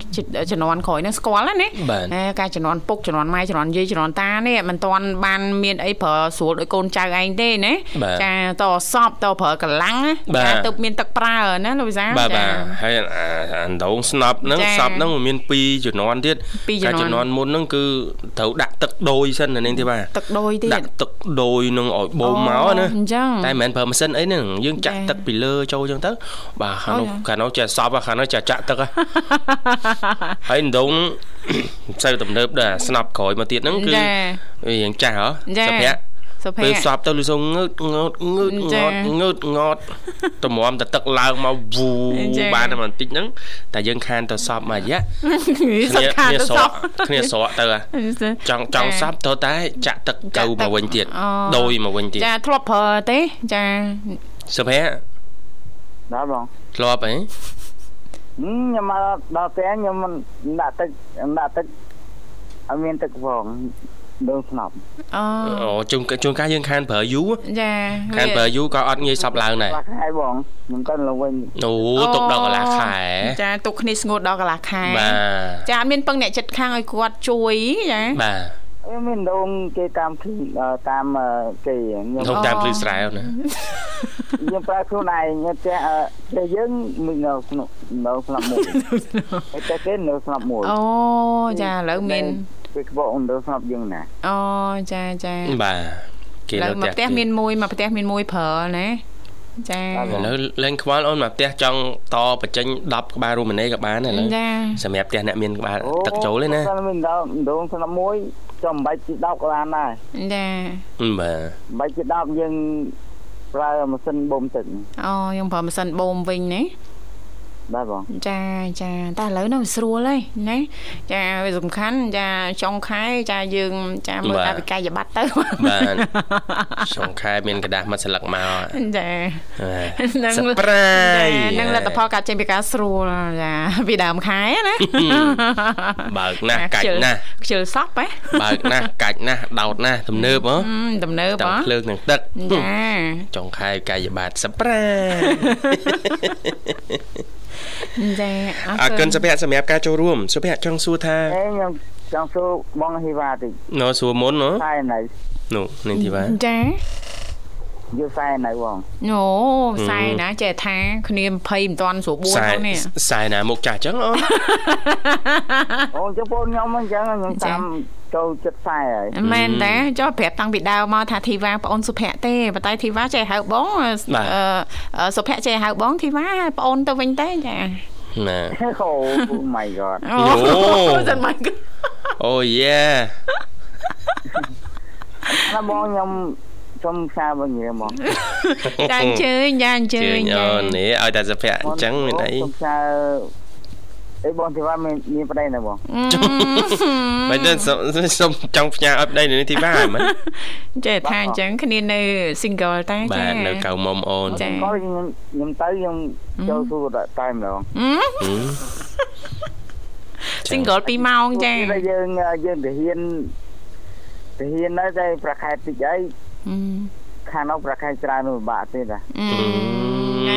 ជំនាន់ក្រោយហ្នឹងស្គាល់ណាណាបាទអេការជំនាន់ពុកជំនាន់ម៉ែជំនាន់យាយជំនាន់តានេះមិនទាន់បានមានអីប្រើស្រួលដោយកូនចៅឯងទេណាបាទចាតសពតប្រើកម្លាំងណាបាទចាទៅមានទឹកប្រើណាលោកវិសាបាទចាបាទហើយអាអាដងស្នប់ហ្នឹងចាសពហ្នឹងវាមាន2ជំនាន់ទៀតពីរជំនាន់ជំនាន់មុនហ្នឹងគឺត្រូវដាក់ទឹកដូយសិនណានាងទេបាទទឹកដូចទៀតដាក់ទឹកដូយនឹងឲ្យបូមមកណាអញ្ចឹងតែមិនមែនប្រើម៉ាស៊ីនអីហ្នឹងយើងចាក់ចាទឹកពីលើចូលអញ្ចឹងទៅបាទខាងនោះអូយខាងនោះចេះសពខាងនោះចេះចាក់ទឹកហ៎ហើយដងមិនសូវទំនើបដែរស្នប់ក្រោយមកទៀតហ្នឹងគឺចាវារៀងចាស់ហ៎ចា សុភ័ក្រសុភ័ពេលក្រសពទៅលឺសូងងើតងើតងើតចាងត់ងើតងត់តម្រាំតែទឹកឡើងមកវូចាបានតែបន្តិចហ្នឹងតែយើងខានទៅសពមួយរយៈសំខាន់ទៅសស្រពកគ្នាស្រកទៅហ៎ចង់ចង់សពទៅតែចាក់ទឹកទៅមកវិញទៀតអូដូយមកវិញទៀតចាធ្លាប់ប្រើទេចាសុភ័ក្រដល់បងធ្លាប់ហ៎ហឹមខ្ញុំមកដល់ផ្ទះខ្ញុំមិនដាក់ទឹកដាក់ទឹកអត់មានទឹកផង ដងស្នប់អូអូជួនជួនកាលយើងខានប្រើយូរចាខានប្រើយូរក៏អត់ងាយសពឡើងដែរខ្លះខែបងខ្ញុំទៅឡើងវិញអូទុកដល់កន្លះខែចាទុកគ្នាស្ងួតដល់កន្លះខែបាទចាអត់មានពឹងអ្នកចិត្តខាងឲ្យគាត់ជួយចាបាទអីមានដងគេតាមឃ្លីអឺតាមអឺគេខ្ញុំក្នុងតាមភ្លឺស្រែវណាខ្ញុំប្រើខ្លួនឯងខ្ញុំតែអឺតែយើងមិននៅក្នុងនៅស្លាប់មួយហើយតែគេនៅស្លាប់មួយអូចាឥឡូវមានពេលក្បកនៅស្លាប់យើងណាអូចាចាបាទគេឥឡូនៅវមកផ្ទះមានមួយមកផ្ទះមានមួយប្រើណាចាឥឡូវលេងខ្វល់អូនមកផ្ទះចង់តបញ្ចេញ10ក្បាលរូម៉ានីក៏បានដែរឥឡូវចាសម្រាប់ផ្ទះអ្នកមានក្បាលទឹកចូលទេណាអូមានដងដងស្លាប់មួយចំបាច់ទី10ក៏បានដែរចាបាទបាច់ទី10យើងប្រើម៉ាស៊ីនបូមទឹកអូយើងប្រើម៉ាស៊ីនបូមវិញណា បាទបង ចាចាតែឥឡូវនោះវាស្រួលហើយណាចាវាសំខាន់ចាចុងខែចាយើងចាមើលកាយវិក័យប័ត្រទៅ បាទចុងខែមានកระดาษមួយស្លឹកមក ចា បាទសប្រៃ ចានឹងលទ្ធផលកាត់ចេញពីការស្រួលចាពីដើមខែណា បើកណាស់កាច់ណាស់ ខ្ជិលសក់ហ៎ បើកណាស់កាច់ណាស់ដោតណាស់ទំនើបហ៎ ហឹមទំនើប ទាំង ហ៎ ភ្លើងទាំងទឹក ចា ចុងខែកាយបាតសប្រៃ ចាអរគុណសុភ័ក្រសម្រាប់ការចូលរួមសុភ័ក្រចង់សួរថាអេខ្ញុំចង់សួរបងហ៊ីវ៉ាតិចណោសួរមុនណោខ្សែណៃនោះនេះទីបាទចាយល់ខ្សែណៃបងអូផ្សាយណាចេះថាគ្នា20មិនតាន់ស្រួលបួនខ្សែហ្នឹងនេះខ្សែណាមុខចាស់ចឹងអូនអូចុះបងខ្ញុំអញ្ចឹងខ្ញុំចា៎តាម ចូលចិត្តខ្សែហើយមែនតាចុះប្រាប់តាំងពីដើមមកថាធីវ៉ាប្អូនសុភ័ក្រទេប៉ុន្តែធីវ៉ាចេះហៅបងអឺអឺសុភ័ក្រចេះហៅបងធីវ៉ាប្អូនទៅវិញទេចាណាអូ my god អូអូសិនមកអូយេណាបងខ្ញុំសុំខ្សែបងញ៉ាំបងចាអញ្ជើញចាអញ្ជើជើញញចាអូននេះឲ្យតែសុភ័ក្រអញ្ចឹងមានអីសុំខ្សែ អីបងទីវ៉ាមានមានប្តីណាបងមិនទៅសុំសុំចង់ផ្ញើឲ្យប្តីនេះទីបាទមែនចេះថាអញ្ចឹងគ្នានៅ single តែបាចាទនៅកៅមុំអូនចាក៏ខ្ញុំខ្ញុំទៅខ្ញុំចូលសួរតែម្ដងហឹមហឹម single 2ម៉ោងចាពេលយើងយើងទៅហ៊ានទៅហ៊ាននៅតែប្រខែតិចអីហឹម ខាងនោះប្រខែច្រើននោះពិបាកទៀតណាអឺ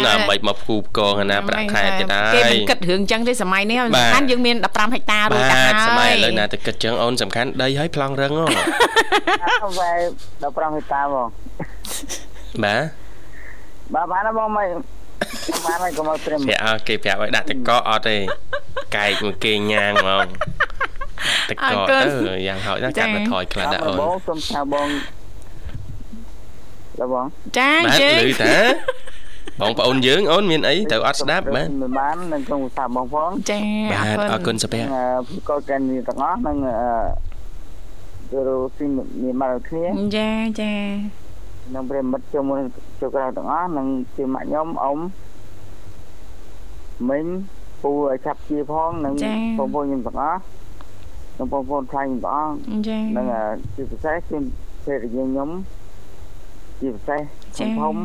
ដើម្បីមកភូបកងណាប្រាក់ខែទៀតហើយគេមិនគិតរឿងចឹងទេសម័យនេះសំខាន់យើងមាន15ហិកតារួចទៅហើយសម័យឥឡូវណាទៅគិតចឹងអូនសំខាន់ដីហើយប្លង់រឹងហ៎វ៉ែ15ហិកតាបងបាទបាទបានបងមិនបានហើយកុំឲ្យព្រមប្រាក់គេប្រាប់ឲ្យដាក់តកអត់ទេកែកមួយគេញ៉ាងហ្មងតកទៅយ៉ាងហោចណាស់កាត់មកថយខ្លះដាក់អូនបងសុំថាបងតើ បងចាយើងឮតាបងប្អូនយើងអូនមានអីទៅអត់ស្ដាប់បាទមិនបាននឹងក្នុងសាបងផងចាបាទអរគុណសុភ័ក្រក៏កានទាំងអស់នឹងទៅរកស៊ីមានមកគ្នាចាចានឹងប្រិមិត្តជុំជុំក្រៅទាំងអស់នឹងជាម៉ាក់ខ្ញុំអ៊ំមិញពូឲ្យចាប់ជាផងនឹងបងប្អូនខ្ញុំទាំងអស់នឹងបងប្អូនខ្លាញ់ទាំងអស់ចានឹងជាពិសេសគឺពេលខ្ញុំ ជាពិសេសធំ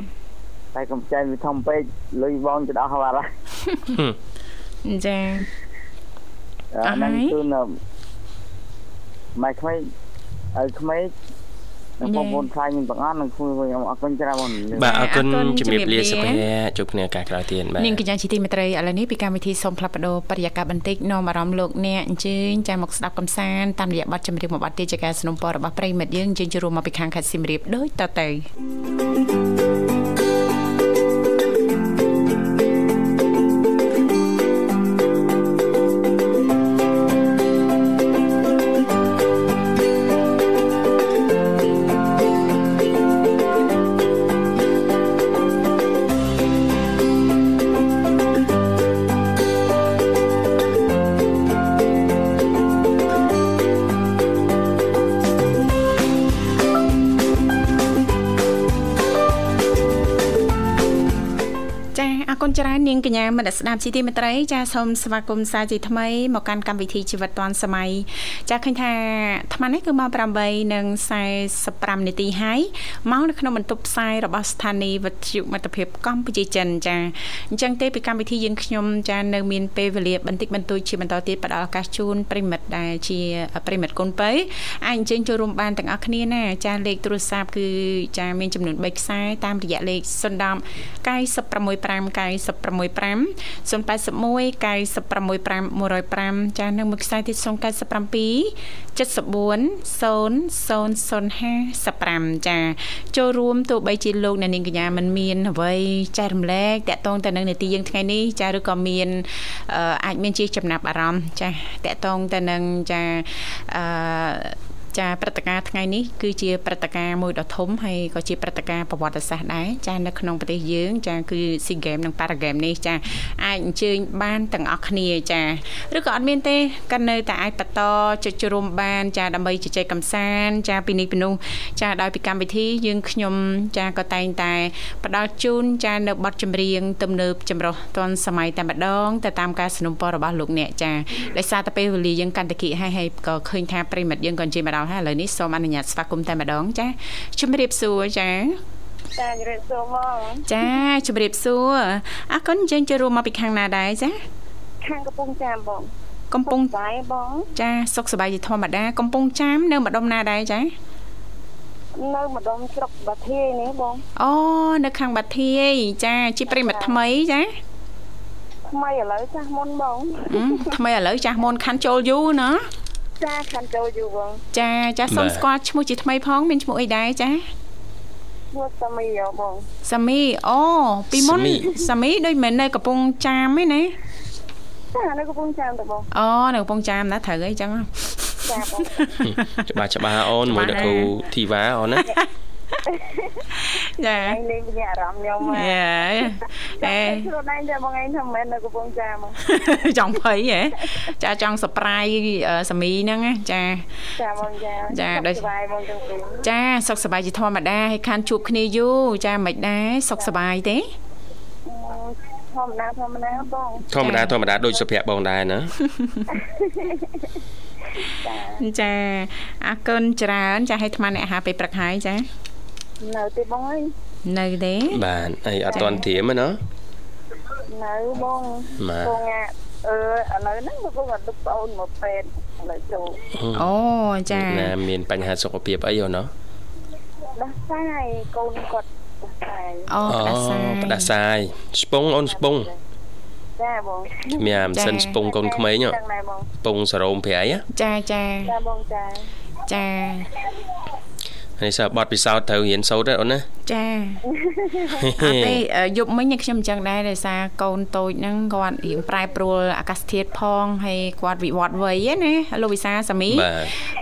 តែកំចៃវាធំពេកលុយបងទៅដល់ហើយបាត់ហើយចាអាហ្នឹងគឺនៅម៉ែក្មេងឲ្យក្មេង បងប្អូនខ្លាញ់ទាំងអស់នឹងខ្ញុំអរគុណច្រើនបងបាទអរគុណជំរាបលាសុភ័ក្រជួបគ្នាឱកាសក្រោយទៀតបាទនាងកញ្ញាជាទីមេត្រីឥឡូវនេះពីកម្មវិធីសូមផ្លាប់បដោបរិយាកាសបន្តិចនាំអារម្មណ៍លោកអ្នកអញ្ជើញចាំមកស្ដាប់កំសាន្តតាមរយៈបទចម្រៀងមួយបទទៀតជាការสนับสนุนរបស់ប្រិមិត្តយើងយើងជួបរួមមកពីខាងខេត្តសៀមរាបដូចតទៅអរ ងកញ្ញាមនស្ដាប់ជីទីមេត្រីចាសូមស្វាគមន៍សាជាថ្មីមកកាន់កម្មវិធីជីវិតឌွန်សម័យចាឃើញថាអាត្មានេះគឺមក8:45នាទីហើយមកនៅក្នុងបន្ទប់ផ្សាយរបស់ស្ថានីយ៍វិទ្យុមិត្តភាពកម្ពុជាចិនចាអញ្ចឹងទេពីកម្មវិធីយើងខ្ញុំចានៅមានពេលវេលាបន្តិចបន្តួចជាបន្តទៀតផ្ដល់ឱកាសជូនប្រិមិត្តដែលជាប្រិមិត្តកូនបើអាចអញ្ជើញចូលរួមបានទាំងអស់គ្នាណាចាលេខទូរស័ព្ទគឺចាមានចំនួន3ខ្សែតាមរយៈលេខ010 965 081 965 105ចានៅមួយខ្សែទៀត097 74 00055ចាចូលរួមទោះបីជាលោកអ្នកនាងកញ្ញាមិនមានអ្វីចែករំលែកតាក់ទងទៅនឹងនាទីយើងថ្ងៃនេះចាឬក៏មានអាចមានជាចំណាប់អារម្មណ៍ចាតាក់ទងទៅនឹងចាអឺ ចាព្រឹត្តិការណ៍ថ្ងៃនេះគឺជាព្រឹត្តិការណ៍មួយដ៏ធំហើយក៏ជាព្រឹត្តិការណ៍ប្រវត្តិសាស្ត្រដែរចានៅក្នុងប្រទេសយើងចាគឺ SEA Games និង Para Games នេះចាអាចអញ្ជើញបានទាំងអស់គ្នាចាឬក៏អត់មានទេក៏នៅតែអាចបន្តចុចរួមបាន ចាដើម្បីជជែកកម្សាន្តចាពីនេះពីនោះចាដោយពីកម្មវិធីយើងខ្ញុំចាក៏តែងតែផ្ដល់ជូនចានៅបទចម្រៀងទំនើបចម្រុះទាន់សម័យតែម្ដងទៅតាមការสนับสนุนរបស់លោកអ្នកចាដោយសារតែពេលវេលាយើងកាន់តែគិតហើយហើយក៏ឃើញថាប្រិមិត្តយើងក៏និយាយមកដល់ ់ហើយឥឡូវនេះសូមអនុញ្ញាតស្វាគមន៍តែម្ដងចាជំរាបសួរចាចាជំរាបសួរមកចាជំរាបសួរអរគុណយើងចូលរួមមកពីខាងណាដែរចាខាងកំពង់ចាមបងកំពង់ចាយបងចាសុខសប្បាយជាធម្មតាកំពង់ចាមនៅម្ដុំណាដែរចានៅម្ដុំស្រុកបាធាយនេះបងអូនៅខាងបាធាយចាជាប្រិមត្តថ្មីចាថ្មីឥឡូវចាស់មុនបងថ្មីឥឡូវចាស់មុនខាន់ចូលយូរណា ចាខាន់ចូលយូរបងចាចាសូមស្គាល់ឈ្មោះជាថ្មីផងមានឈ្មោះអីដែរចាឈ្មោះសាមីបងសាមីអូពីមុនសាមីដូចមិននៅកំពង់ចាមទេណាចានៅកំពង់ចាមតបងអូនៅកំពង់ចាមណាត្រូវអីចឹងចាបងច្បាស់ច្បាស់អូនមួយអ្នកគ្រូធីវ៉ាអូនណា ចាលេងមានអារម្មណ៍ខ្ញុំហ៎អេខ្លួនឯងតែបងឯងថាមិនមែននៅកំពង់ចាមចង់ភ័យហ៎ចាចង់សប្រាយសាមីហ្នឹងចាចាបងចាចាដូចសុបាយបងទាំងពីរចាសុខសប្បាយជាធម្មតាហើយខានជួបគ្នាយូរចាមិនដែរសុខសប្បាយទេធម្មតាធម្មតាបងធម្មតាធម្មតាដូចសុភ័ក្របងដែរណាចាអរគុណច្រើន ចាឲ្យអាត្មាអ្នកអាហារពេលព្រឹកហើយចា នៅទេបងអើយនៅទេបាទអីអត់តន់ធៀមណានៅបងបងអឺឥឡូវហ្នឹងបងអត់ទឹកប្អូនមកពេទ្យឥឡូវចូលអូចាណាមានបញ្ហាសុខភាពអីអូណោះដោះស្រាយកូនគាត់អូផ្ដាសាយផ្ដាសាយស្ពងអូនស្ពងចាបងជំនាមសិនស្ពងកូនក្មេងស្ពងសរោមប្រៃចាចាចាបងចាចា នេះសើបត់ពិសោធន៍ត្រូវរៀនសូត្រអូនណាចាអត់ទេយប់មិញខ្ញុំអញ្ចឹងដែរដោយសារកូនតូចហ្នឹងគាត់រៀងប្រែប្រួលអាកាសធាតុផងហើយគាត់វិវត្តវ័យណាលោកវិសាសាមី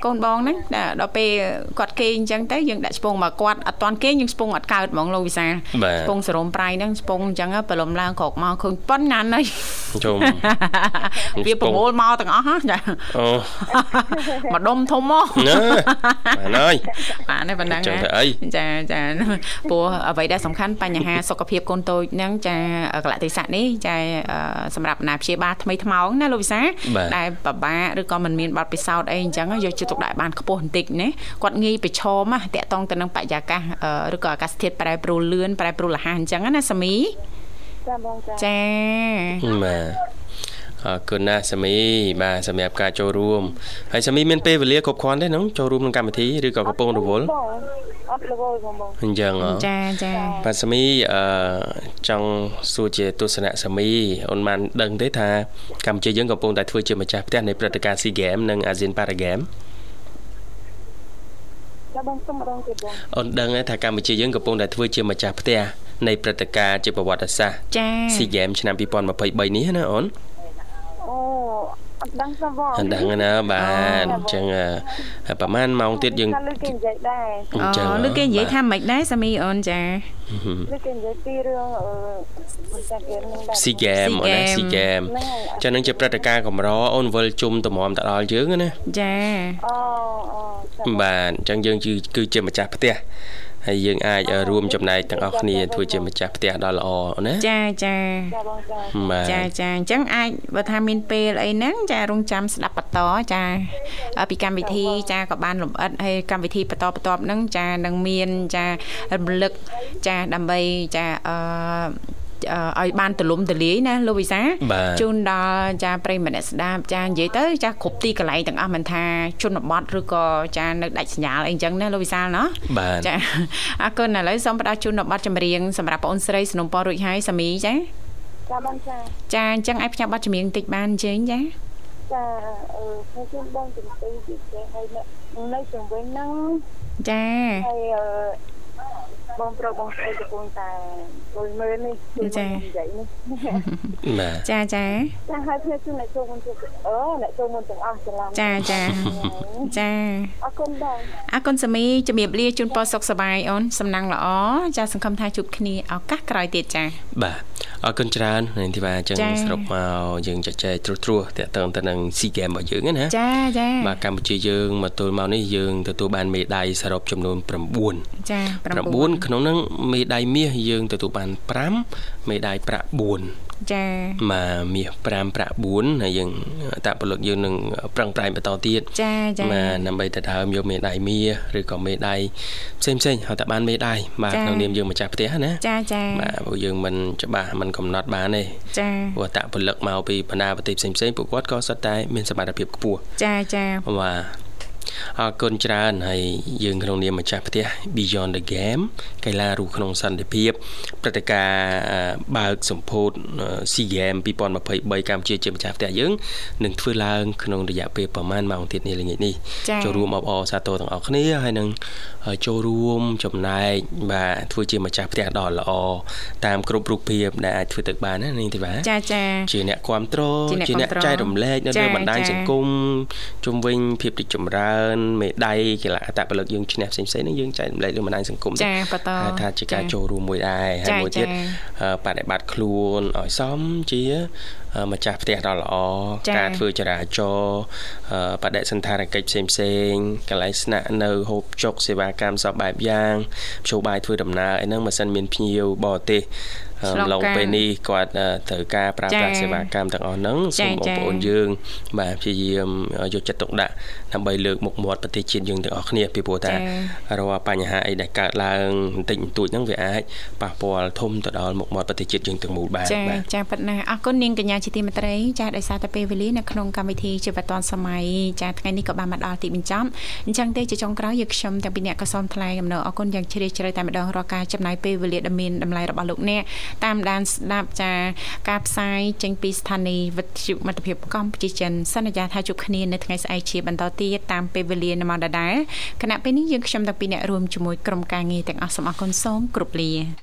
កូនបងហ្នឹងដល់ពេលគាត់គេអញ្ចឹងទៅយើងដាក់ស្ពងមកគាត់អត់តាន់គេយើងស្ពងអត់កើតហ្មងលោកវិសាស្ពងសរោមប្រៃហ្នឹងស្ពងអញ្ចឹងប្រឡំឡើងក្រោកមកឃើញប៉ុណ្ណាណៃជុំវាប្រមូលមកទាំងអស់ចាអូមកដុំធំមកបានហើយបានហើយប៉ុណ្ណឹងចាចាព្រោះអ្វីដែលសំខាន់បញ្ហាសុខភាពកូនតូចហ្នឹងចាកលៈទេសៈនេះចាសម្រាប់ណាព្យាបាលថ្មីថ្មោងណាលោកវិសាដែលពិបាកឬក៏មិនមានបទពិសោធន៍អីអញ្ចឹងយកចិត្តទុកដាក់បានខ្ពស់បន្តិចណាគាត់ងាយប្រឈមតាក់ទងទៅនឹងបរិយាកាសឬក៏អាកាសធាតុប្រែប្រួលលឿនប្រែប្រួលរហ័សអញ្ចឹងណាសាមីចាបងចាចាបាទ អរគុណណាស់សាមីបាទសម្រាប់ការចូលរួមហើយសាមីមានពេលវេលាគ្រប់គ្រាន់ទេហ្នឹងចូលរួមក្នុងកម្មវិធីឬក៏កំពុងរវល់អត់រវល់បងបងអញ្ចឹងចាចាបាទសាមីអឺចង់សួរជាទស្សនៈសាមីអូនបានដឹងទេថាកម្ពុជាយើងកំពុងតែធ្វើជាម្ចាស់ផ្ទះនៃព្រឹត្តិការណ៍ SEA Games និង ASEAN Para Games ចាបងសូមម្ដងទៀតបងអូនដឹងថាកម្ពុជាយើងកំពុងតែធ្វើជាម្ចាស់ផ្ទះនៃព្រឹត្តិការណ៍ជាប្រវត្តិសាស្ត្រចា SEA Games ឆ្នាំ2023នេះណាអូនអូ អត់ដឹងសោះបងអត់ដឹងណាបាទអញ្ចឹងប្រហែលម៉ោងទៀតយើងលើគេនិយាយដែរអញ្ចឹងលើគេនិយាយថាម៉េចដែរសាមីអូនចាលើគេនិយាយពីរឿងអឺស៊ីហ្គេមអូនណាស៊ីហ្គេមចឹងនឹងជាព្រឹត្តិការណ៍កម្រអូនវិលជុំតម្រាំទៅដល់យើងណាចាអូអូបាទអញ្ចឹងយើងគឺជាម្ចាស់ផ្ទះ ហើយយើងអាចរួមចំណែកទាំងអស់គ្នាធ្វើជាម្ចាស់ផ្ទះដ៏ល្អណាចាចាចាចាអញ្ចឹងអាចបើថាមានពេលអីហ្នឹងចារងចាំស្ដាប់បន្តចាពីកម្មវិធីចាក៏បានលំអិតហើយកម្មវិធីបន្តបន្ទាប់ហ្នឹងចានឹងមានចារំលឹកចាដើម្បីចាអឺ ឲ្យបានទលំទលាយណាលោកវិសាជូនដល់ចាប្រិយមិត្តអ្នកស្ដាប់ចានិយាយទៅចាគ្រប់ទីកន្លែងទាំងអស់មិនថាជនបទឬក៏ចានៅដាច់សញ្ញាអីអញ្ចឹងណាលោកវិសាលណាចាអរគុណឥឡូវសូមផ្ដល់ជូនបទចម្រៀងសម្រាប់បងអូនស្រីสนុំពររួចហើយសាមីចាចាបងចាចាអញ្ចឹងឲ្យផ្ញើបទចម្រៀងបន្តិចបានអញ្ជើញចាចាអឺខ្ញុំជូនបងជំទាវពីចេះហើយនៅជំវិញហ្នឹងចាហើយអឺ បងប្រុសបងស្រីកំពុងតែលុយមើលនេះចានិយាយនេះបាទចាចាចាហើយខ្ញុំជូនអ្នកចូលមុនទៅអូអ្នកចូលមុនទាំងអស់ច្រឡំចាចាចាអរគុណបងអរគុណសាមីជំរាបលាជូនពរសុខសប្បាយអូនសំណាងល្អចាសង្ឃឹមថាជួបគ្នាឱកាសក្រោយទៀតចាបាទអរគុណច្រើននាងធីវ៉ាចឹងសរុបមកយើងចែកចែកត្រួសត្រាសតាក់ទងទៅនឹង SEA Games របស់យើងណាចាចាបាទកម្ពុជាយើងមកទល់មកនេះយើងទទួលបានមេដាយសរុបចំនួន9ចា9ក្នុងនោះមេដាយមាសយើងទទួលបាន5មេដាយប្រាក់4ចាបាទមាស5ប្រាក់4ហើយយើងតពលិកយើងនឹងប្រឹងប្រែងបន្តទៀតចាចាបាទដើម្បីទៅដើមយកមេដាយមាសឬក៏មេដាយផ្សេងផ្សេងហើយតែបានមេដាយបាទក្នុងនាមយើងម្ចាស់ផ្ទះណាចាចាបាទព្រោះយើងមិនច្បាស់មិនកំណត់បានទេចាព្រោះតពលិកមកពីបណ្ដាប្រទេសផ្សេងផ្សេងពួកគាត់ក៏សុទ្ធតែមានសមត្ថភាពខ្ពស់ចាចាបាទ អរគុណច្រើនហើយយើងក្នុងនាមម្ចាស់ផ្ទះ Beyond the Game កីឡារូក្នុងសន្តិភាពព្រឹត្តិការណ៍បើកសម្ពោធ SEA Games 2023កម្ពុជាជាម្ចាស់ផ្ទះយើងនឹងធ្វើឡើងក្នុងរយៈពេលប្រហែលម៉ោងទៀតនេះល្ងាចនេះចូលរួមអបអរសាទរទាំងអស់គ្នាហើយនឹងចូលរួមចំណែកបាទធ្វើជាម្ចាស់ផ្ទះដ៏ល្អតាមគ្រប់រូបភាពដែលអាចធ្វើទៅបានណានាងធីវ៉ាចាចាជាអ្នកគ្រប់គ្រងជាអ្នកចែករំលែកនៅលើបណ្ដាញសង្គមជុំវិញភាពរីកចម្រើនមេដាយកីឡាអតពលិកយើងឈ្នះផ្សេងផ្សេងហ្នឹងយើងចែករំលែកលើបណ្ដាញសង្គមចាបន្តថាជាការចូលរួមមួយដែរហើយមួយទៀតបដិបត្តិខ្លួនឲ្យសមជាម្ចាស់ផ្ទះដ៏ល្អការធ្វើចរាចរណ៍បដិសន្តារកិច្ចផ្សេងផ្សេងកន្លែងស្នាក់នៅហូបចុកសេវាកម្មសពបែបយ៉ាងភ្ជួរបាយធ្វើដំណើរអីហ្នឹងមិនសិនមានភ្ញៀវបរទេសឡងពេលនេះគាត់ត្រូវការប្រើប្រាស់សេវាកម្មទាំងអស់ហ្នឹងសូមបងប្អូនយើង បាទព្យាយាមយកចិត្តទុកដាក់ ដើម្បីលើកមុខមាត់ប្រទេសជាតិយើងទាំងអស់គ្នាពីព្រោះថារាល់បញ្ហាអីដែលកើតឡើងបន្តិចបន្តួចហ្នឹងវាអាចប៉ះពាល់ធំទៅដល់មុខមាត់ប្រទេសជាតិយើងទាំងមូលបានបាទចាប៉ិតណាអរគុណនាងកញ្ញាជាទីមេត្រីចាដោយសារតែពេលវេលានៅក្នុងកម្មវិធីជីវិតឌွန်សម័យចាថ្ងៃនេះក៏បានមកដល់ទីបញ្ចប់អញ្ចឹងទេជាចុងក្រោយយើងខ្ញុំទាំងពីរអ្នកក៏សូមថ្លែងអំណរអគុណយ៉ាងជ្រាលជ្រៅតែម្ដងរាល់ការចំណាយពេលវេលាដ៏មានតម្លៃរបស់លោកអ្នកតាមដានស្ដាប់ចាការផ្សាយចេញពីស្ថានីយ៍វិទ្យុមិត្តភាពកម្ពុជាចិនសន្យាថាជួបគ្នានៅថ្ងៃស្អែកជាបន្តទៀតតាមពេលវេលានៅម៉ោងដដែលគណៈពេលនេះយើងខ្ញុំទាំងពីរអ្នករួមជាមួយក្រុមការងារទាំងអស់សូមអរគុណសូមគ្រប់លា